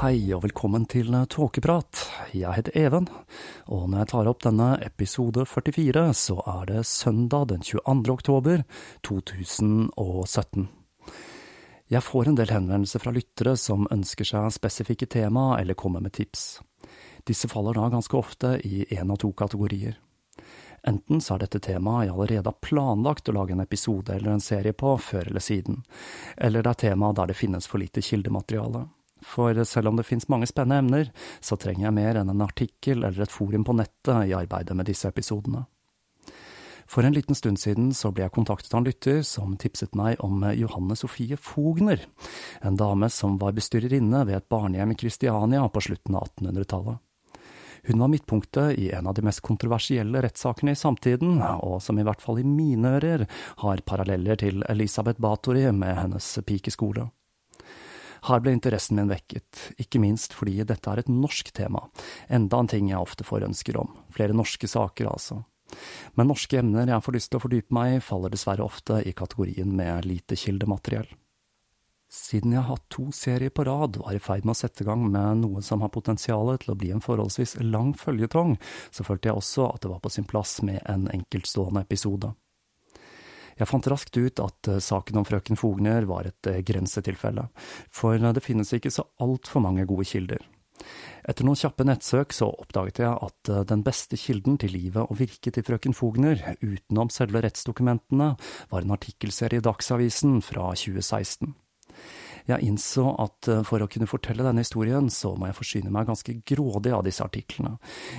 Hei og velkommen til Tåkeprat. Jeg heter Even, og når jeg tar opp denne episode 44, så er det søndag den 22. oktober 2017. Jeg får en del henvendelser fra lyttere som ønsker seg spesifikke tema eller kommer med tips. Disse faller da ganske ofte i én av to kategorier. Enten så er dette temaet jeg allerede har planlagt å lage en episode eller en serie på før eller siden, eller det er tema der det finnes for lite kildemateriale. For selv om det finnes mange spennende emner, så trenger jeg mer enn en artikkel eller et forum på nettet i arbeidet med disse episodene. For en liten stund siden så ble jeg kontaktet av en lytter som tipset meg om Johanne Sofie Fogner, en dame som var bestyrerinne ved et barnehjem i Kristiania på slutten av 1800-tallet. Hun var midtpunktet i en av de mest kontroversielle rettssakene i samtiden, og som i hvert fall i mine ører har paralleller til Elisabeth Bathory med hennes pikeskole. Her ble interessen min vekket, ikke minst fordi dette er et norsk tema, enda en ting jeg ofte får ønsker om, flere norske saker altså. Men norske emner jeg får lyst til å fordype meg i, faller dessverre ofte i kategorien med lite kildemateriell. Siden jeg har hatt to serier på rad er i ferd med å sette i gang med noe som har potensial til å bli en forholdsvis lang føljetong, så følte jeg også at det var på sin plass med en enkeltstående episode. Jeg fant raskt ut at eh, saken om frøken Fogner var et eh, grensetilfelle, for eh, det finnes ikke så altfor mange gode kilder. Etter noen kjappe nettsøk så oppdaget jeg at den beste kilden til livet og virket til frøken Fogner, utenom selve rettsdokumentene, var en artikkelserie i Dagsavisen fra 2016. Jeg innså at eh, for å kunne fortelle denne historien, så må jeg forsyne meg ganske grådig av disse artiklene,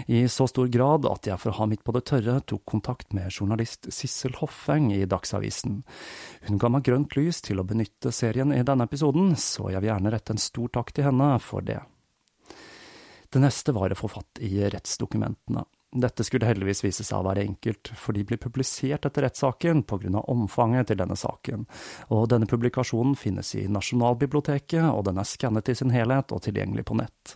i så stor grad at jeg for å ha midt på det tørre tok kontakt med journalist Sissel Hoffeng i Dagsavisen. Hun ga meg grønt lys til å benytte serien i denne episoden, så jeg vil gjerne rette en stor takk til henne for det. Det neste var å få fatt i rettsdokumentene. Dette skulle heldigvis vise seg å være enkelt, for de blir publisert etter rettssaken av omfanget til denne saken, og denne publikasjonen finnes i Nasjonalbiblioteket, og den er skannet i sin helhet og tilgjengelig på nett.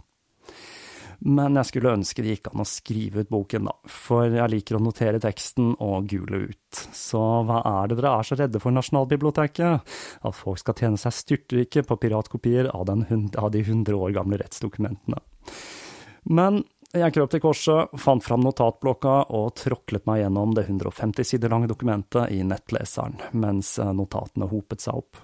Men jeg skulle ønske det gikk an å skrive ut boken, da, for jeg liker å notere teksten og gule ut. Så hva er det dere er så redde for Nasjonalbiblioteket? At folk skal tjene seg styrtrike på piratkopier av, av de hundre år gamle rettsdokumentene. Men jeg krøp til korset, fant fram notatblokka og tråklet meg gjennom det 150 sider lange dokumentet i nettleseren, mens notatene hopet seg opp.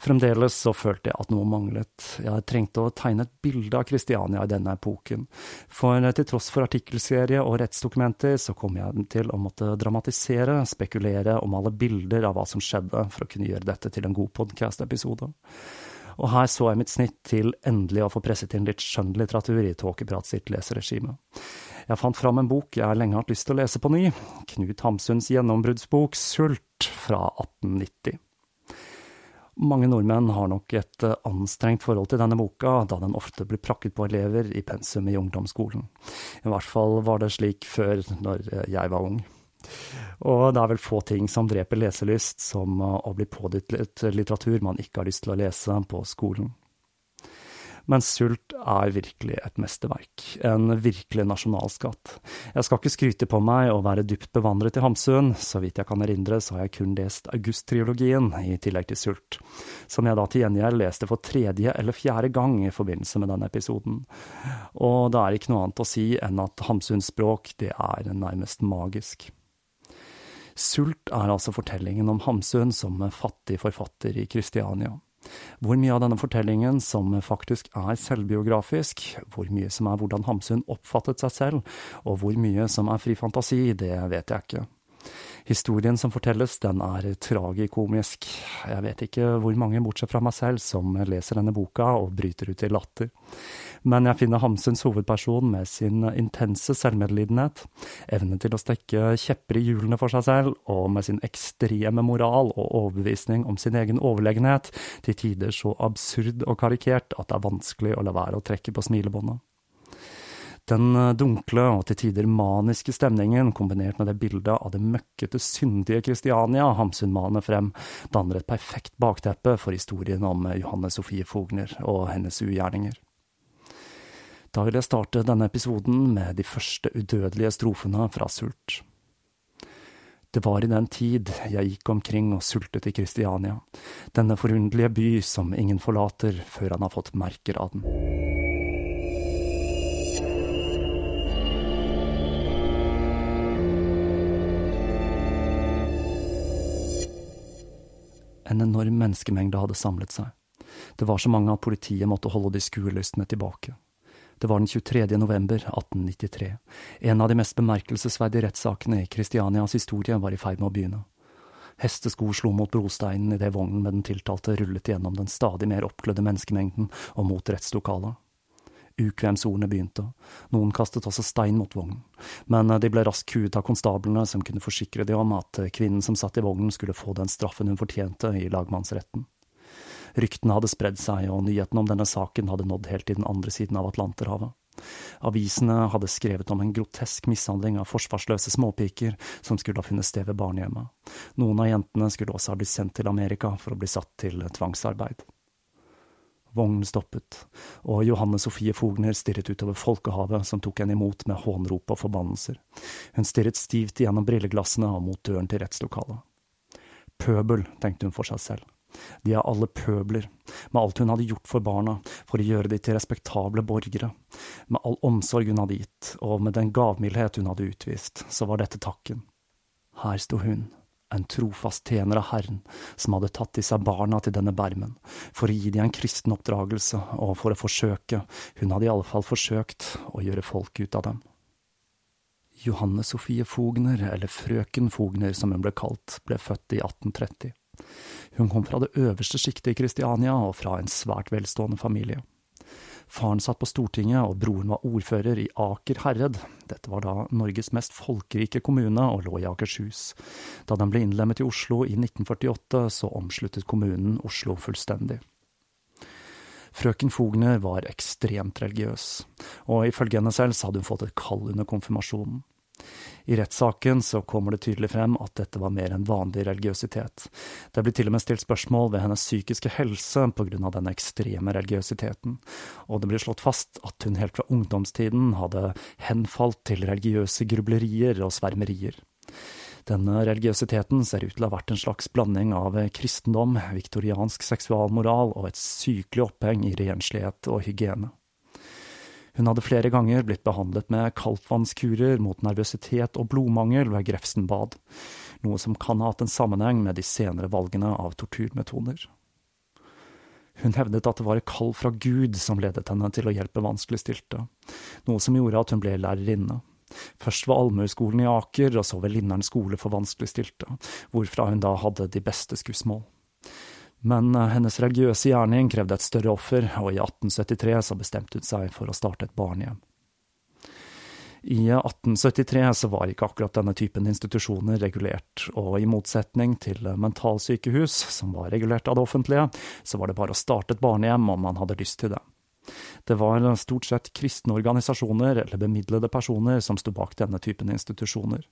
Fremdeles så følte jeg at noe manglet, jeg trengte å tegne et bilde av Kristiania i denne epoken, for til tross for artikkelserie og rettsdokumenter, så kom jeg til å måtte dramatisere, spekulere og male bilder av hva som skjedde, for å kunne gjøre dette til en god podkast-episode. Og her så jeg mitt snitt til endelig å få presset inn litt skjønnlitteratur i Tåkeprat sitt leseregime. Jeg fant fram en bok jeg lenge har hatt lyst til å lese på ny, Knut Hamsuns gjennombruddsbok Sult fra 1890. Mange nordmenn har nok et eh, anstrengt forhold til denne boka, da den ofte blir prakket på elever i pensum i ungdomsskolen. I hvert fall var det slik før, når eh, jeg var ung. Og det er vel få ting som dreper leselyst som å bli pådyttet litteratur man ikke har lyst til å lese på skolen. Men Sult er virkelig et mesterverk, en virkelig nasjonalskatt. Jeg skal ikke skryte på meg å være dypt bevandret i Hamsun, så vidt jeg kan erindre så har jeg kun lest August-triologien i tillegg til Sult, som jeg da til gjengjeld leste for tredje eller fjerde gang i forbindelse med denne episoden. Og det er ikke noe annet å si enn at Hamsuns språk, det er nærmest magisk. Sult er altså fortellingen om Hamsun som fattig forfatter i Kristiania. Hvor mye av denne fortellingen som faktisk er selvbiografisk, hvor mye som er hvordan Hamsun oppfattet seg selv, og hvor mye som er fri fantasi, det vet jeg ikke. Historien som fortelles, den er tragikomisk. Jeg vet ikke hvor mange, bortsett fra meg selv, som leser denne boka og bryter ut i latter men jeg finner Hamsuns hovedperson med sin intense selvmedlidenhet, evne til å stekke kjepper i hjulene for seg selv, og med sin ekstreme moral og overbevisning om sin egen overlegenhet, til tider så absurd og karikert at det er vanskelig å la være å trekke på smilebåndet. Den dunkle og til tider maniske stemningen, kombinert med det bildet av det møkkete, syndige Kristiania Hamsun maner frem, danner et perfekt bakteppe for historien om Johanne Sofie Fogner og hennes ugjerninger. Da vil jeg starte denne episoden med de første udødelige strofene fra Sult. Det var i den tid jeg gikk omkring og sultet i Kristiania, denne forunderlige by som ingen forlater før han har fått merker av den. En enorm menneskemengde hadde samlet seg. Det var så mange at politiet måtte holde de skuelystne tilbake. Det var den 23. november 1893. En av de mest bemerkelsesverdige rettssakene i Kristianias historie var i ferd med å begynne. Hestesko slo mot brosteinen idet vognen med den tiltalte rullet gjennom den stadig mer oppglødde menneskemengden og mot rettslokalet. Ukvemsordene begynte, noen kastet også stein mot vognen, men de ble raskt kuet av konstablene som kunne forsikre de om at kvinnen som satt i vognen skulle få den straffen hun fortjente i lagmannsretten. Ryktene hadde spredd seg, og nyheten om denne saken hadde nådd helt til den andre siden av Atlanterhavet. Avisene hadde skrevet om en grotesk mishandling av forsvarsløse småpiker som skulle ha funnet sted ved barnehjemmet. Noen av jentene skulle også ha blitt sendt til Amerika for å bli satt til tvangsarbeid. Vognen stoppet, og Johanne Sofie Fogner stirret utover folkehavet som tok henne imot med hånrop og forbannelser. Hun stirret stivt gjennom brilleglassene og mot døren til rettslokalet. Pøbel, tenkte hun for seg selv. De er alle pøbler, med alt hun hadde gjort for barna, for å gjøre de til respektable borgere. Med all omsorg hun hadde gitt, og med den gavmildhet hun hadde utvist, så var dette takken. Her sto hun, en trofast tjener av Herren, som hadde tatt i seg barna til denne bermen, for å gi dem en kristen oppdragelse, og for å forsøke, hun hadde i alle fall forsøkt, å gjøre folk ut av dem. Johanne Sofie Fogner, eller Frøken Fogner som hun ble kalt, ble født i 1830. Hun kom fra det øverste sjiktet i Kristiania og fra en svært velstående familie. Faren satt på Stortinget, og broren var ordfører i Aker herred. Dette var da Norges mest folkerike kommune og lå i Akershus. Da den ble innlemmet i Oslo i 1948, så omsluttet kommunen Oslo fullstendig. Frøken Fogner var ekstremt religiøs, og ifølge henne selv så hadde hun fått et kall under konfirmasjonen. I rettssaken så kommer det tydelig frem at dette var mer enn vanlig religiøsitet. Det blir til og med stilt spørsmål ved hennes psykiske helse av denne ekstreme religiøsiteten, og det blir slått fast at hun helt fra ungdomstiden hadde henfalt til religiøse grublerier og svermerier. Denne religiøsiteten ser ut til å ha vært en slags blanding av kristendom, viktoriansk seksualmoral og et sykelig oppheng i renslighet og hygiene. Hun hadde flere ganger blitt behandlet med kaldtvannskurer mot nervøsitet og blodmangel ved Grefsenbad, noe som kan ha hatt en sammenheng med de senere valgene av torturmetoder. Hun hevdet at det var et kall fra Gud som ledet henne til å hjelpe vanskeligstilte, noe som gjorde at hun ble lærerinne. Først ved Allmøyskolen i Aker, og så ved Lindern skole for vanskeligstilte, hvorfra hun da hadde de beste skussmål. Men eh, hennes religiøse gjerning krevde et større offer, og i 1873 så bestemte hun seg for å starte et barnehjem. I 1873 så var ikke akkurat denne typen institusjoner regulert, og i motsetning til mentalsykehus, som var regulert av det offentlige, så var det bare å starte et barnehjem om man hadde lyst til det. Det var stort sett kristne organisasjoner eller bemidlede personer som sto bak denne typen institusjoner.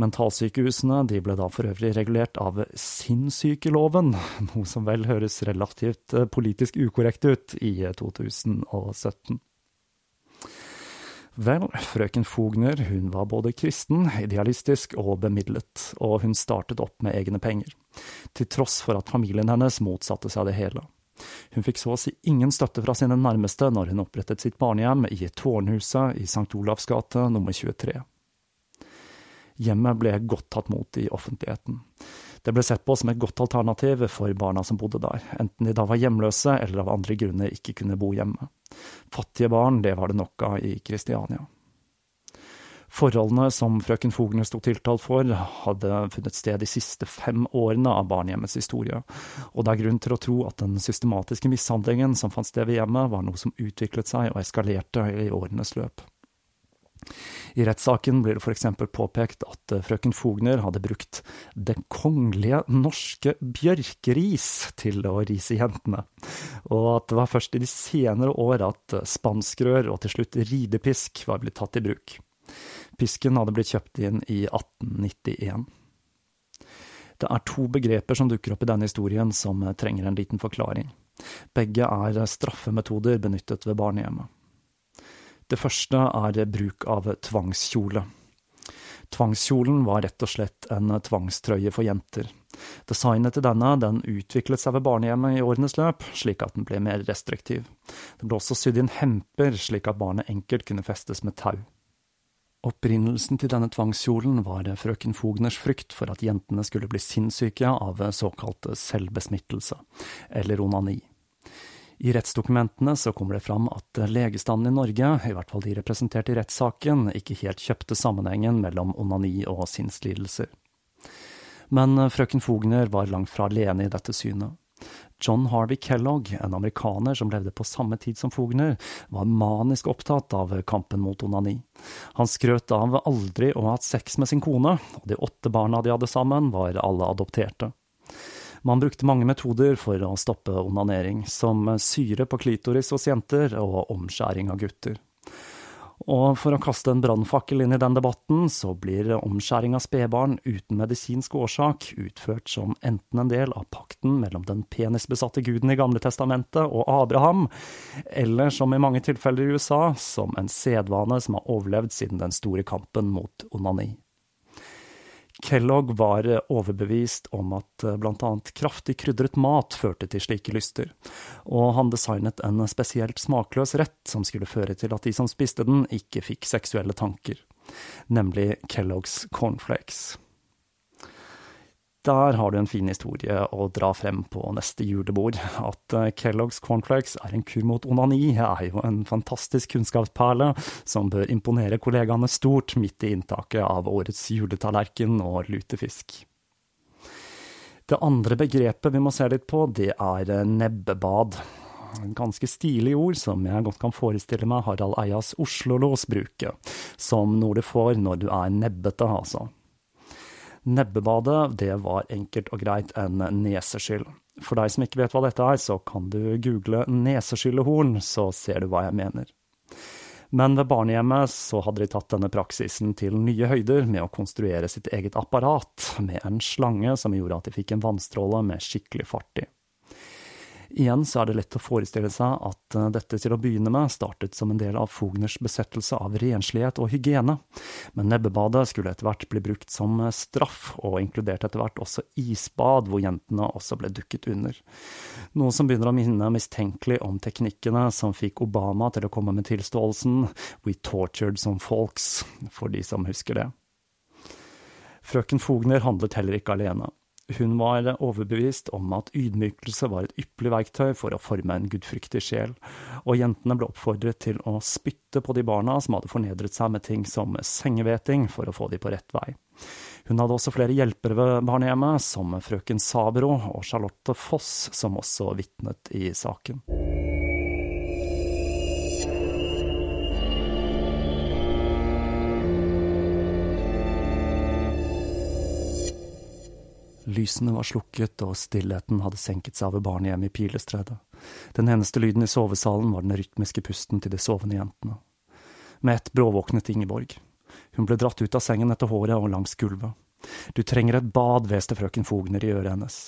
Mentalsykehusene de ble da for øvrig regulert av sinnssykeloven, noe som vel høres relativt eh, politisk ukorrekt ut i 2017. Vel, frøken Fogner hun var både kristen, idealistisk og bemidlet, og hun startet opp med egne penger, til tross for at familien hennes motsatte seg det hele. Hun fikk så å si ingen støtte fra sine nærmeste når hun opprettet sitt barnehjem i Tårnhuset i St. Olavs gate nummer 23. Hjemmet ble godt tatt mot i offentligheten. Det ble sett på som et godt alternativ for barna som bodde der, enten de da var hjemløse eller av andre grunner ikke kunne bo hjemme. Fattige barn, det var det nok av i Kristiania. Forholdene som frøken Fogner sto tiltalt for, hadde funnet sted de siste fem årene av barnehjemmets historie, og det er grunn til å tro at den systematiske mishandlingen som fant sted ved hjemmet, var noe som utviklet seg og eskalerte i årenes løp. I rettssaken blir det eksempel påpekt at frøken Fogner hadde brukt Det kongelige norske bjørkeris til å rise jentene, og at det var først i de senere år at spanskrør og til slutt ridepisk var blitt tatt i bruk. Pisken hadde blitt kjøpt inn i 1891. Det er to begreper som dukker opp i denne historien som trenger en liten forklaring. Begge er straffemetoder benyttet ved barnehjemmet. Det første er bruk av tvangskjole. Tvangskjolen var rett og slett en tvangstrøye for jenter. Designet til denne den utviklet seg ved barnehjemmet i årenes løp, slik at den ble mer restriktiv. Det ble også sydd inn hemper, slik at barnet enkelt kunne festes med tau. Opprinnelsen til denne tvangskjolen var frøken Fogners frykt for at jentene skulle bli sinnssyke av såkalt selvbesmittelse, eller onani. I rettsdokumentene så kommer det fram at legestanden i Norge, i hvert fall de representerte i rettssaken, ikke helt kjøpte sammenhengen mellom onani og sinnslidelser. Men frøken Fogner var langt fra alene i dette synet. John Harvey Kellogg, en amerikaner som levde på samme tid som Fogner, var manisk opptatt av kampen mot onani. Han skrøt av aldri å ha hatt sex med sin kone, og de åtte barna de hadde sammen, var alle adopterte. Man brukte mange metoder for å stoppe onanering, som syre på klitoris hos jenter og omskjæring av gutter. Og for å kaste en brannfakkel inn i den debatten, så blir omskjæring av spedbarn uten medisinsk årsak utført som enten en del av pakten mellom den penisbesatte guden i Gamle testamentet og Abraham, eller som i mange tilfeller i USA, som en sedvane som har overlevd siden den store kampen mot onani. Kellogg var overbevist om at bl.a. blant annet kraftig krydret mat førte til slike lyster, og han designet en spesielt smakløs rett som skulle føre til at de som spiste den, ikke fikk seksuelle tanker, nemlig Kelloggs cornflakes. Der har du en fin historie å dra frem på neste julebord. At eh, Kellogg's cornflakes er en kur mot onani, er jo en fantastisk kunnskapsperle som bør imponere kollegaene stort midt i inntaket av årets juletallerken og lutefisk. Det andre begrepet vi må se litt på, det er eh, nebbebad. En ganske stilig ord som jeg godt kan forestille meg Harald Eias Oslo-lås bruke, som noe du får når du er nebbete, altså. Nebbebadet, det var enkelt og greit en neseskyll. For deg som ikke vet hva dette er, så kan du google neseskyllehorn, så ser du hva jeg mener. Men ved barnehjemmet så hadde de tatt denne praksisen til nye høyder med å konstruere sitt eget apparat med en slange som gjorde at de fikk en vannstråle med skikkelig fart i. Igjen så er det lett å forestille seg at eh, dette til å begynne med startet som en del av Fogners besettelse av renslighet og hygiene, men nebbebadet skulle etter hvert bli brukt som eh, straff, og inkludert etter hvert også isbad, hvor jentene også ble dukket under. Noe som begynner å minne mistenkelig om teknikkene som fikk Obama til å komme med tilståelsen We tortured some folks, for de som husker det. Frøken Fogner handlet heller ikke alene. Hun var overbevist om at ydmykelse var et ypperlig verktøy for å forme en gudfryktig sjel, og jentene ble oppfordret til å spytte på de barna som hadde fornedret seg med ting som sengeveting for å få de på rett vei. Hun hadde også flere hjelpere ved barnehjemmet, som frøken Sabro og Charlotte Foss, som også vitnet i saken. Lysene var slukket, og stillheten hadde senket seg over barnehjemmet i Pilestredet. Den eneste lyden i sovesalen var den rytmiske pusten til de sovende jentene. Med ett bråvåknet Ingeborg. Hun ble dratt ut av sengen etter håret og langs gulvet. Du trenger et bad, hveste frøken Fogner i øret hennes.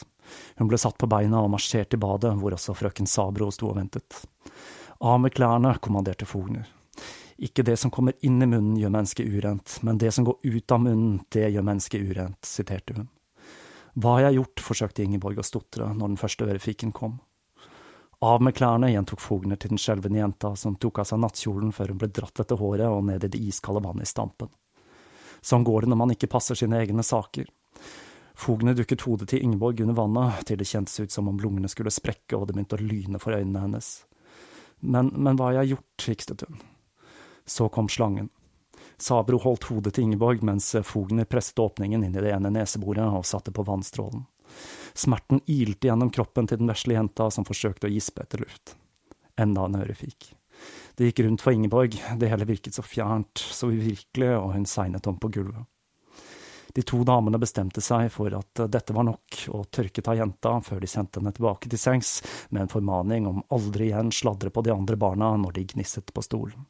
Hun ble satt på beina og marsjert i badet, hvor også frøken Sabro sto og ventet. Av med klærne, kommanderte Fogner. Ikke det som kommer inn i munnen gjør mennesket urent, men det som går ut av munnen, det gjør mennesket urent, siterte hun. Hva har jeg gjort, forsøkte Ingeborg å stotre når den første ørefiken kom. Av med klærne, gjentok Fogner til den skjelvende jenta, som tok av seg nattkjolen før hun ble dratt etter håret og ned i det iskalde vannet i stampen. Sånn går det når man ikke passer sine egne saker. Fogner dukket hodet til Ingeborg under vannet, til det kjentes ut som om lungene skulle sprekke og det begynte å lyne for øynene hennes. Men, men hva har jeg gjort, hikstet hun. Så kom slangen. Sabro holdt hodet til Ingeborg mens Fogner presset åpningen inn i det ene neseboret og satte på vannstrålen. Smerten ilte gjennom kroppen til den vesle jenta som forsøkte å gispe etter luft. Enda en ørefik. Det gikk rundt for Ingeborg, det hele virket så fjernt, så uvirkelig, og hun segnet om på gulvet. De to damene bestemte seg for at dette var nok, og tørket av jenta før de sendte henne tilbake til sengs med en formaning om aldri igjen sladre på de andre barna når de gnisset på stolen.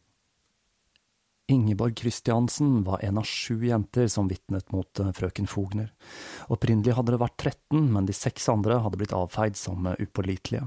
Ingeborg Christiansen var en av sju jenter som vitnet mot eh, frøken Fogner. Opprinnelig hadde det vært 13, men de seks andre hadde blitt avfeid som eh, upålitelige.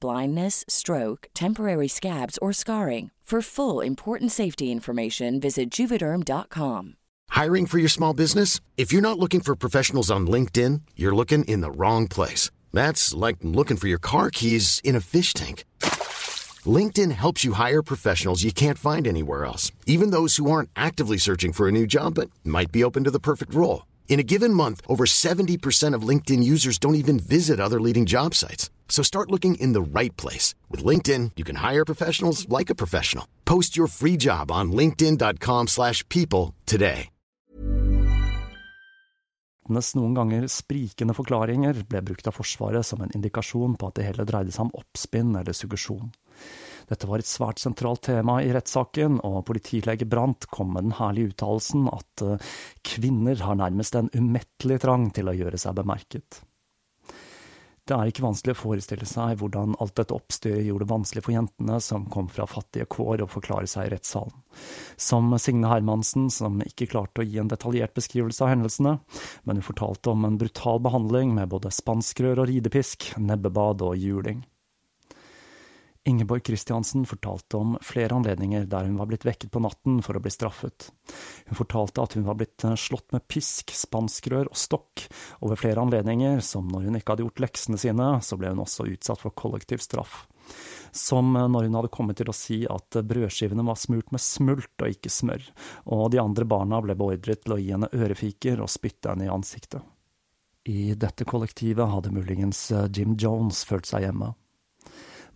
blindness, stroke, temporary scabs, or scarring. For full important safety information, visit juvederm.com. Hiring for your small business? If you're not looking for professionals on LinkedIn, you're looking in the wrong place. That's like looking for your car keys in a fish tank. LinkedIn helps you hire professionals you can't find anywhere else, even those who aren't actively searching for a new job but might be open to the perfect role. In a given month, over 70% of LinkedIn users don't even visit other leading job sites. So start looking in the right place. With LinkedIn, you can hire professionals like a professional. Post your free job on linkedin.com slash people today. Noen ganger sprikende forklaringer ble brukt av Forsvaret som en indikasjon på at det hele dreide seg om oppspinn eller suggesjon. Dette var et svært sentralt tema i rettssaken, og politilege Brandt kom med den herlige uttalelsen at eh, kvinner har nærmest en umettelig trang til å gjøre seg bemerket. Det er ikke vanskelig å forestille seg hvordan alt dette oppstyret gjorde det vanskelig for jentene som kom fra fattige kår å forklare seg i rettssalen. Som Signe Hermansen, som ikke klarte å gi en detaljert beskrivelse av hendelsene, men hun fortalte om en brutal behandling med både spanskrør og ridepisk, nebbebad og juling. Ingeborg Christiansen fortalte om flere anledninger der hun var blitt vekket på natten for å bli straffet. Hun fortalte at hun var blitt slått med pisk, spanskrør og stokk over flere anledninger, som når hun ikke hadde gjort leksene sine, så ble hun også utsatt for kollektiv straff. Som når hun hadde kommet til å si at brødskivene var smurt med smult og ikke smør, og de andre barna ble beordret til å gi henne ørefiker og spytte henne i ansiktet. I dette kollektivet hadde muligens Jim Jones følt seg hjemme.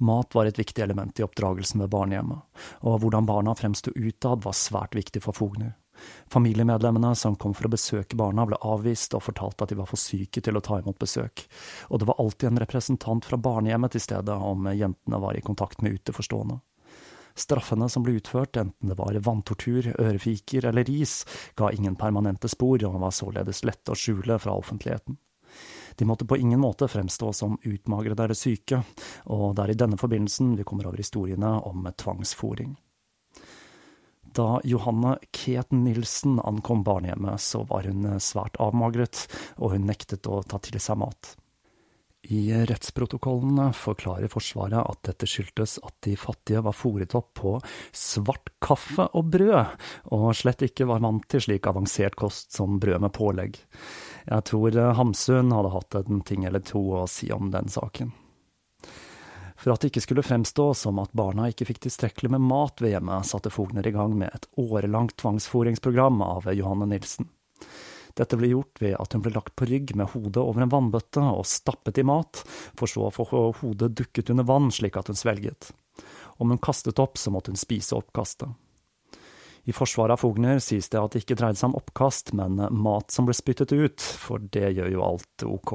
Mat var et viktig element i oppdragelsen ved barnehjemmet, og hvordan barna fremsto utad var svært viktig for Fogner. Familiemedlemmene som kom for å besøke barna, ble avvist og fortalte at de var for syke til å ta imot besøk, og det var alltid en representant fra barnehjemmet til stede om jentene var i kontakt med uteforstående. Straffene som ble utført, enten det var vanntortur, ørefiker eller ris, ga ingen permanente spor og var således lette å skjule fra offentligheten. De måtte på ingen måte fremstå som utmagrede eller syke, og det er i denne forbindelsen vi kommer over historiene om tvangsfòring. Da Johanne Ket Nilsen ankom barnehjemmet, så var hun svært avmagret, og hun nektet å ta til seg mat. I rettsprotokollene forklarer Forsvaret at dette skyldtes at de fattige var fòret opp på svart kaffe og brød, og slett ikke var vant til slik avansert kost som brød med pålegg. Jeg tror eh, Hamsun hadde hatt en ting eller to å si om den saken. For at det ikke skulle fremstå som at barna ikke fikk tilstrekkelig med mat ved hjemmet, satte Fogner i gang med et årelangt tvangsforingsprogram av Johanne Nilsen. Dette ble gjort ved at hun ble lagt på rygg med hodet over en vannbøtte og stappet i mat, for så å få hodet dukket under vann slik at hun svelget. Om hun kastet opp, så måtte hun spise oppkastet. I forsvaret av Fogner sies det at det ikke dreide seg om oppkast, men mat som ble spyttet ut, for det gjør jo alt ok.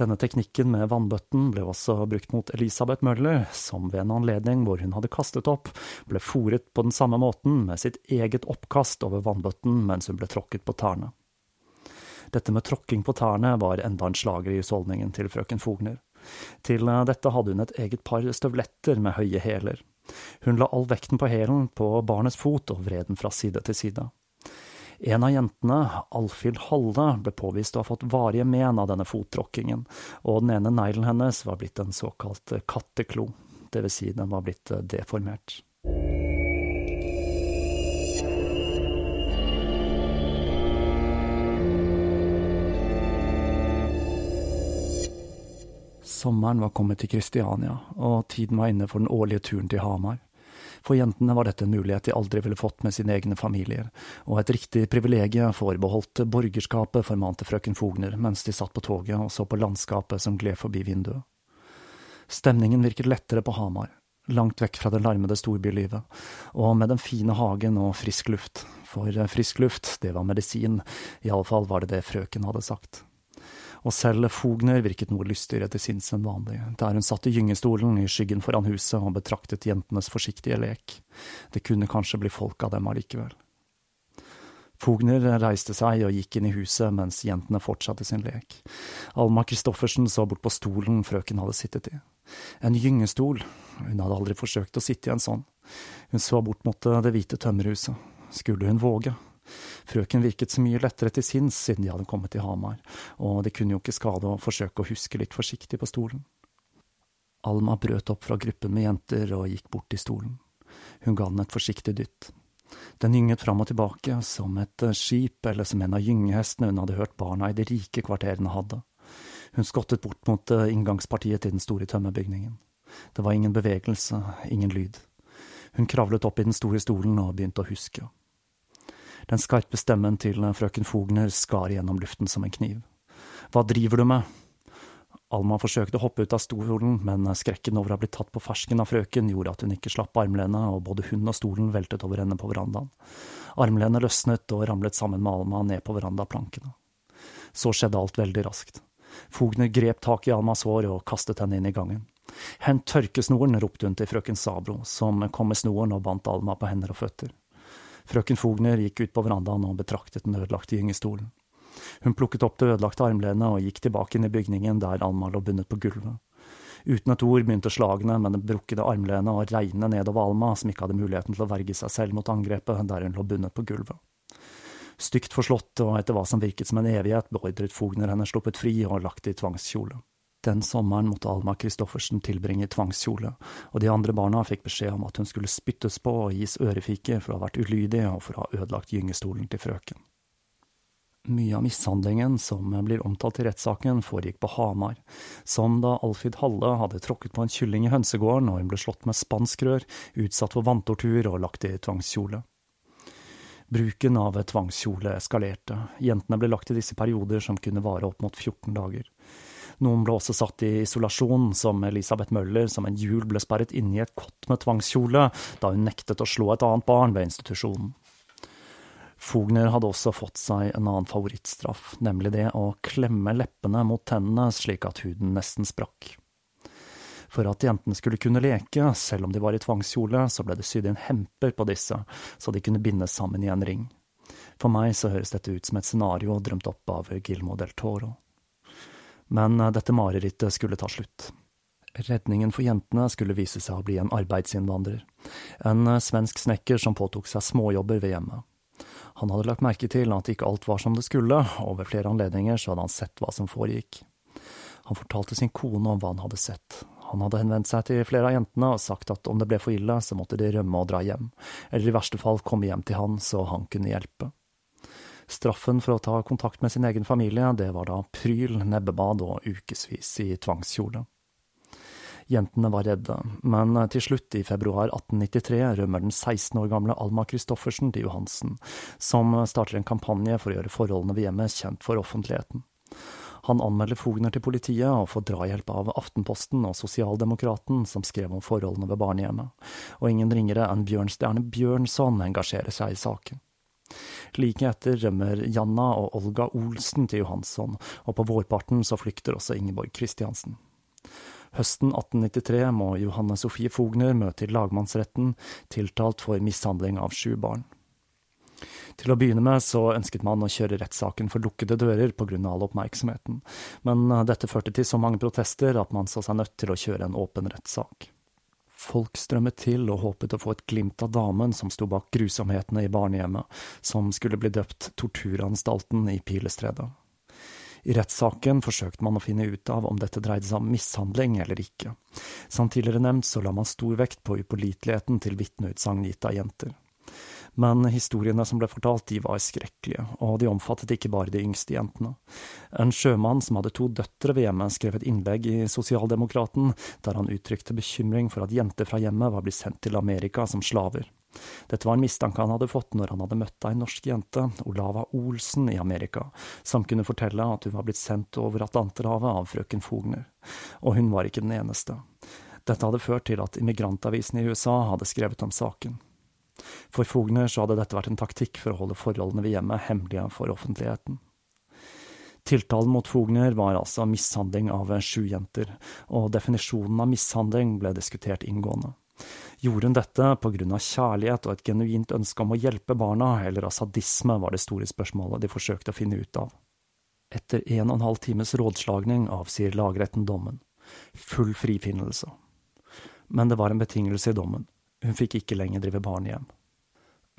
Denne teknikken med vannbøtten ble også brukt mot Elisabeth Møller, som ved en anledning hvor hun hadde kastet opp, ble fòret på den samme måten med sitt eget oppkast over vannbøtten mens hun ble tråkket på tærne. Dette med tråkking på tærne var enda en slager i husholdningen til frøken Fogner. Til dette hadde hun et eget par støvletter med høye hæler. Hun la all vekten på hælen på barnets fot og vred den fra side til side. En av jentene, Alfhild Halle, ble påvist å ha fått varige men av denne fottråkkingen, og den ene neglen hennes var blitt en såkalt katteklo, vil si den var blitt deformert. Sommeren var kommet til Kristiania, og tiden var inne for den årlige turen til Hamar. For jentene var dette en mulighet de aldri ville fått med sine egne familier, og et riktig privilegium forbeholdt borgerskapet, formante frøken Fogner mens de satt på toget og så på landskapet som gled forbi vinduet. Stemningen virket lettere på Hamar, langt vekk fra det larmede storbylivet, og med den fine hagen og frisk luft, for frisk luft, det var medisin, i alle fall var det det frøken hadde sagt og selv Fogner virket noe lystigere til sinns enn vanlig, der hun satt i gyngestolen i skyggen foran huset og betraktet jentenes forsiktige lek. Det kunne kanskje bli folk av dem allikevel. Fogner reiste seg og gikk inn i huset mens jentene fortsatte sin lek. Alma Christoffersen så bort på stolen frøken hadde sittet i. En gyngestol, hun hadde aldri forsøkt å sitte i en sånn. Hun så bort mot det hvite tømmerhuset. Skulle hun våge? Frøken virket så mye lettere til sinns siden de hadde kommet til Hamar, og det kunne jo ikke skade å forsøke å huske litt forsiktig på stolen. Alma brøt opp fra gruppen med jenter og gikk bort til stolen. Hun ga den et forsiktig dytt. Den gynget fram og tilbake, som et skip eller som en av gyngehestene hun hadde hørt barna i de rike kvarterene hadde. Hun skottet bort mot inngangspartiet til den store tømmerbygningen. Det var ingen bevegelse, ingen lyd. Hun kravlet opp i den store stolen og begynte å huske. Den skarpe stemmen til frøken Fogner skar gjennom luften som en kniv. Hva driver du med? Alma forsøkte å hoppe ut av stolen, men skrekken over å ha blitt tatt på fersken av frøken gjorde at hun ikke slapp armlenet, og både hun og stolen veltet over ende på verandaen. Armlenet løsnet og ramlet sammen med Alma ned på verandaplankene. Så skjedde alt veldig raskt. Fogner grep tak i Almas hår og kastet henne inn i gangen. Hent tørkesnoren, ropte hun til frøken Sabro, som kom med snoren og bandt Alma på hender og føtter. Frøken Fogner gikk ut på verandaen og betraktet den ødelagte gyngestolen. Hun plukket opp det ødelagte armlenet og gikk tilbake inn i bygningen der Alma lå bundet på gulvet. Uten et ord begynte slagene med det brukkede armlenet å regne nedover Alma, som ikke hadde muligheten til å verge seg selv mot angrepet der hun lå bundet på gulvet. Stygt forslått og etter hva som virket som en evighet, beordret Fogner henne sluppet fri og lagt i tvangskjole. Den sommeren måtte Alma Christoffersen tilbringe tvangskjole, og de andre barna fikk beskjed om at hun skulle spyttes på og gis ørefike for å ha vært ulydig og for å ha ødelagt gyngestolen til frøken. Mye av mishandlingen som blir omtalt i rettssaken, foregikk på Hamar, som da Alfid Halle hadde tråkket på en kylling i hønsegården og hun ble slått med spanskrør, utsatt for vanntortur og lagt i tvangskjole. Bruken av tvangskjole eskalerte, jentene ble lagt i disse perioder som kunne vare opp mot 14 dager. Noen ble også satt i isolasjon, som Elisabeth Møller, som en jul ble sperret inne i et kott med tvangskjole da hun nektet å slå et annet barn ved institusjonen. Fogner hadde også fått seg en annen favorittstraff, nemlig det å klemme leppene mot tennene slik at huden nesten sprakk. For at jentene skulle kunne leke, selv om de var i tvangskjole, så ble det sydd inn hemper på disse, så de kunne bindes sammen i en ring. For meg så høres dette ut som et scenario drømt opp av Gilmo del Toro. Men eh, dette marerittet skulle ta slutt. Redningen for jentene skulle vise seg å bli en arbeidsinnvandrer, en eh, svensk snekker som påtok seg småjobber ved hjemmet. Han hadde lagt merke til at ikke alt var som det skulle, og ved flere anledninger så hadde han sett hva som foregikk. Han fortalte sin kone om hva han hadde sett. Han hadde henvendt seg til flere av jentene og sagt at om det ble for ille, så måtte de rømme og dra hjem, eller i verste fall komme hjem til han så han kunne hjelpe. Straffen for å ta kontakt med sin egen familie, det var da pryl, nebbebad og ukevis i tvangskjole. Jentene var redde, men til slutt, i februar 1893, rømmer den 16 år gamle Alma Christoffersen til Johansen, som starter en kampanje for å gjøre forholdene ved hjemmet kjent for offentligheten. Han anmelder Fogner til politiet og får drahjelp av Aftenposten og Sosialdemokraten, som skrev om forholdene ved barnehjemmet, og ingen ringere enn Bjørnstjerne Bjørnson engasjerer seg i saken. Like etter rømmer Janna og Olga Olsen til Johansson, og på vårparten så flykter også Ingeborg Kristiansen. Høsten 1893 må Johanne Sofie Fogner møte i lagmannsretten, tiltalt for mishandling av sju barn. Til å begynne med så ønsket man å kjøre rettssaken for lukkede dører av all oppmerksomheten, men dette førte til så mange protester at man så seg nødt til å kjøre en åpen rettssak. Folk strømmet til og håpet å få et glimt av damen som sto bak grusomhetene i barnehjemmet, som skulle bli døpt Torturanstalten i Pilestredet. I rettssaken forsøkte man å finne ut av om dette dreide seg om mishandling eller ikke. Som tidligere nevnt så la man stor vekt på upåliteligheten til vitneutsagn gitt av jenter. Men historiene som ble fortalt, de var skrekkelige, og de omfattet ikke bare de yngste jentene. En sjømann som hadde to døtre ved hjemmet, skrev et innlegg i Sosialdemokraten der han uttrykte bekymring for at jenter fra hjemmet var blitt sendt til Amerika som slaver. Dette var en mistanke han hadde fått når han hadde møtt ei norsk jente, Olava Olsen, i Amerika, som kunne fortelle at hun var blitt sendt over Atlanterhavet av frøken Fogner. Og hun var ikke den eneste. Dette hadde ført til at immigrantavisen i USA hadde skrevet om saken. For Fogner så hadde dette vært en taktikk for å holde forholdene ved hjemmet hemmelige for offentligheten. Tiltalen mot Fogner var altså mishandling av sju jenter, og definisjonen av mishandling ble diskutert inngående. Gjorde hun dette av kjærlighet og et genuint ønske om å hjelpe barna, eller av sadisme, var det store spørsmålet de forsøkte å finne ut av. Etter en og en halv times rådslagning avsier lagretten dommen. Full frifinnelse. Men det var en betingelse i dommen. Hun fikk ikke lenger drive barnehjem.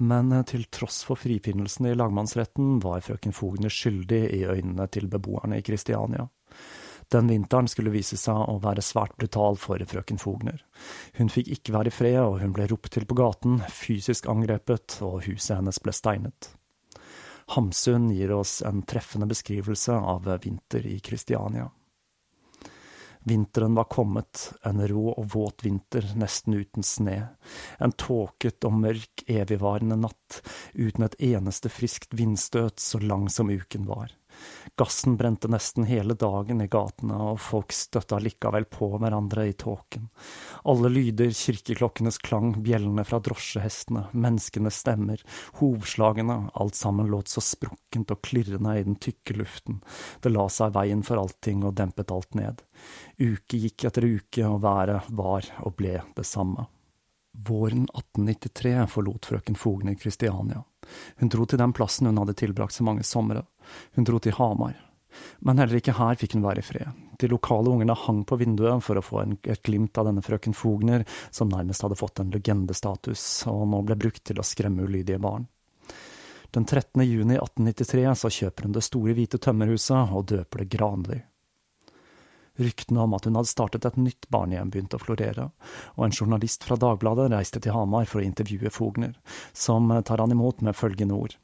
Men eh, til tross for frifinnelsen i lagmannsretten var frøken Fogner skyldig i øynene til beboerne i Kristiania. Den vinteren skulle vise seg å være svært brutal for frøken Fogner. Hun fikk ikke være i fred, og hun ble ropt til på gaten, fysisk angrepet, og huset hennes ble steinet. Hamsun gir oss en treffende beskrivelse av vinter i Kristiania. Vinteren var kommet, en rå og våt vinter, nesten uten sne. En tåket og mørk, evigvarende natt, uten et eneste friskt vindstøt, så lang som uken var. Gassen brente nesten hele dagen i gatene, og folk støtta likevel på hverandre i tåken. Alle lyder, kirkeklokkenes klang, bjellene fra drosjehestene, menneskenes stemmer, hovslagene, alt sammen låt så sprukkent og klirrende i den tykke luften. Det la seg veien for allting og dempet alt ned. Uke gikk etter uke, og været var og ble det samme. Våren 1893 forlot frøken Fogner Kristiania. Hun dro til den plassen hun hadde tilbrakt så mange somre. Hun dro til Hamar. Men heller ikke her fikk hun være i fred. De lokale ungene hang på vinduet for å få en, et glimt av denne frøken Fogner, som nærmest hadde fått en legendestatus, og nå ble brukt til å skremme ulydige barn. Den 13. juni 1893 så kjøper hun det store hvite tømmerhuset og døper det Granli. Ryktene om at hun hadde startet et nytt barnehjem begynte å florere, og en journalist fra Dagbladet reiste til Hamar for å intervjue Fogner, som tar han imot med følgende ord.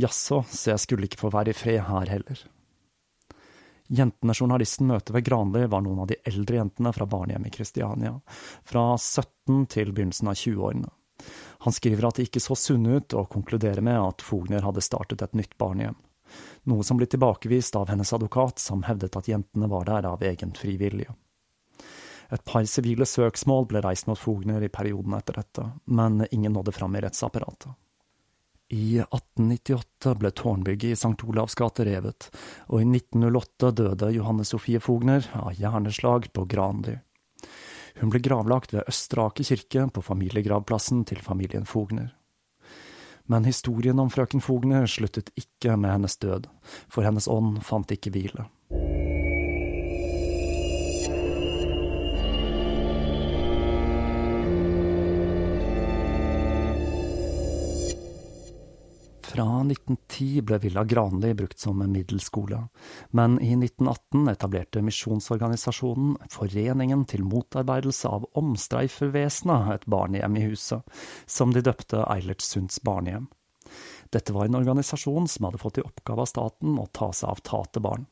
Jaså, så jeg skulle ikke få være i fred her heller. Jentene journalisten møter ved Granli, var noen av de eldre jentene fra barnehjemmet i Kristiania, fra 17 til begynnelsen av 20-årene. Han skriver at de ikke så sunne ut, og konkluderer med at Fogner hadde startet et nytt barnehjem. Noe som ble tilbakevist av hennes advokat, som hevdet at jentene var der av egen frivillige. Et par sivile søksmål ble reist mot Fogner i perioden etter dette, men ingen nådde fram i rettsapparatet. I 1898 ble tårnbygget i St. Olavs gate revet, og i 1908 døde Johanne Sofie Fogner av hjerneslag på Granli. Hun ble gravlagt ved Østre Aker kirke på familiegravplassen til familien Fogner. Men historien om frøken Fogner sluttet ikke med hennes død, for hennes ånd fant ikke hvile. Fra 1910 ble Villa Granli brukt som middelskole, men i 1918 etablerte misjonsorganisasjonen Foreningen til motarbeidelse av omstreifervesenet et barnehjem i huset, som de døpte Eilertsunds barnehjem. Dette var en organisasjon som hadde fått i oppgave av staten å ta seg av tatte barn.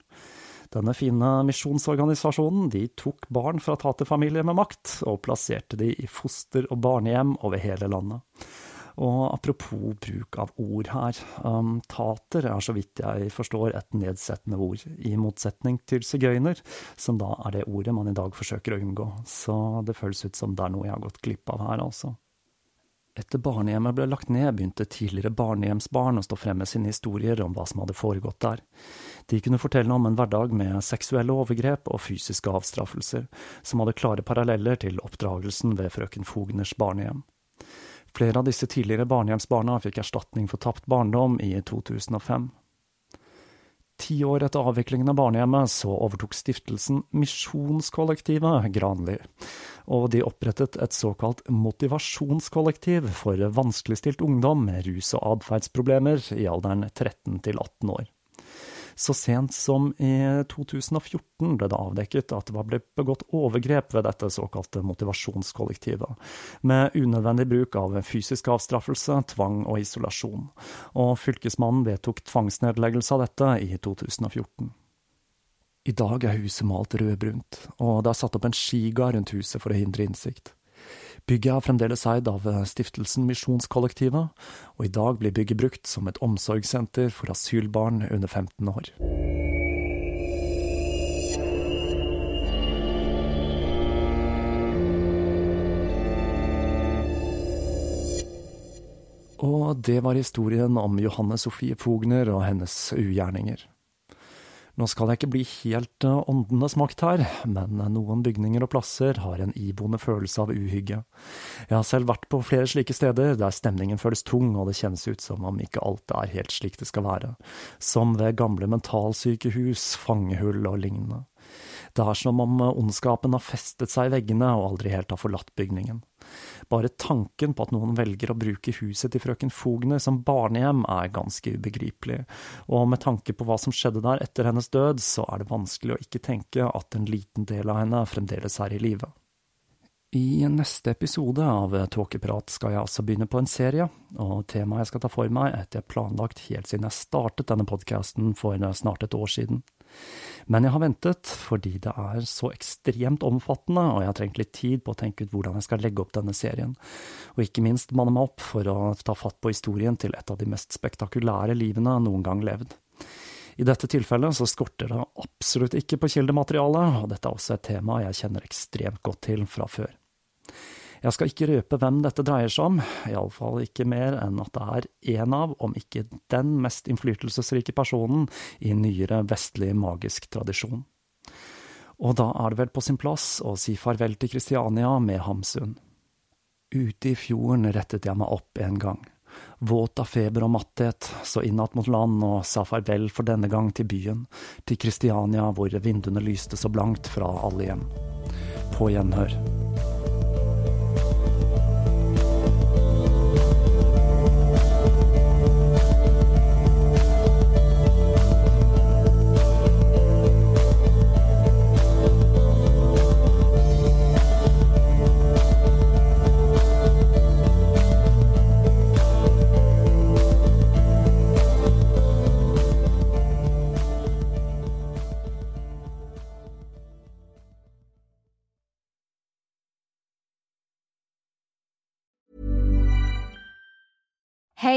Denne fine misjonsorganisasjonen de tok barn fra taterfamilier med makt, og plasserte de i foster- og barnehjem over hele landet. Og apropos bruk av ord her, um, tater er så vidt jeg forstår et nedsettende ord, i motsetning til sigøyner, som da er det ordet man i dag forsøker å unngå, så det føles ut som det er noe jeg har gått glipp av her, altså. Etter barnehjemmet ble lagt ned, begynte tidligere barnehjemsbarn å stå frem med sine historier om hva som hadde foregått der. De kunne fortelle om en hverdag med seksuelle overgrep og fysiske avstraffelser, som hadde klare paralleller til oppdragelsen ved frøken Fogners barnehjem. Flere av disse tidligere barnehjemsbarna fikk erstatning for tapt barndom i 2005. Ti år etter avviklingen av barnehjemmet så overtok stiftelsen Misjonskollektivet Granli, og de opprettet et såkalt motivasjonskollektiv for vanskeligstilt ungdom med rus- og atferdsproblemer i alderen 13 til 18 år. Så sent som i 2014 ble det avdekket at det var blitt begått overgrep ved dette såkalte motivasjonskollektivet, med unødvendig bruk av fysisk avstraffelse, tvang og isolasjon, og fylkesmannen vedtok tvangsnedleggelse av dette i 2014. I dag er huset malt rødbrunt, og det er satt opp en skiga rundt huset for å hindre innsikt. Bygget er fremdeles eid av stiftelsen Misjonskollektivet, og i dag blir bygget brukt som et omsorgssenter for asylbarn under 15 år. Og det var historien om Johanne Sofie Fogner og hennes ugjerninger. Nå skal jeg ikke bli helt uh, åndenes makt her, men noen bygninger og plasser har en iboende følelse av uhygge. Jeg har selv vært på flere slike steder der stemningen føles tung og det kjennes ut som om ikke alt er helt slik det skal være, som ved gamle mentalsykehus, fangehull og lignende. Det er som om ondskapen har festet seg i veggene og aldri helt har forlatt bygningen. Bare tanken på at noen velger å bruke huset til frøken Fogner som barnehjem er ganske ubegripelig, og med tanke på hva som skjedde der etter hennes død, så er det vanskelig å ikke tenke at en liten del av henne fremdeles er i live. I neste episode av Tåkeprat skal jeg altså begynne på en serie, og temaet jeg skal ta for meg, er et jeg planlagt helt siden jeg startet denne podkasten for snart et år siden. Men jeg har ventet fordi det er så ekstremt omfattende, og jeg har trengt litt tid på å tenke ut hvordan jeg skal legge opp denne serien, og ikke minst manne meg opp for å ta fatt på historien til et av de mest spektakulære livene noen gang levd. I dette tilfellet så skorter det absolutt ikke på kildemateriale, og dette er også et tema jeg kjenner ekstremt godt til fra før. Jeg skal ikke røpe hvem dette dreier seg om, iallfall ikke mer enn at det er en av, om ikke den mest innflytelsesrike personen i nyere vestlig magisk tradisjon. Og da er det vel på sin plass å si farvel til Kristiania med Hamsun. Ute i fjorden rettet jeg meg opp en gang, våt av feber og matthet, så innatt mot land og sa farvel for denne gang til byen, til Kristiania hvor vinduene lyste så blankt fra alle hjem. På gjenhør.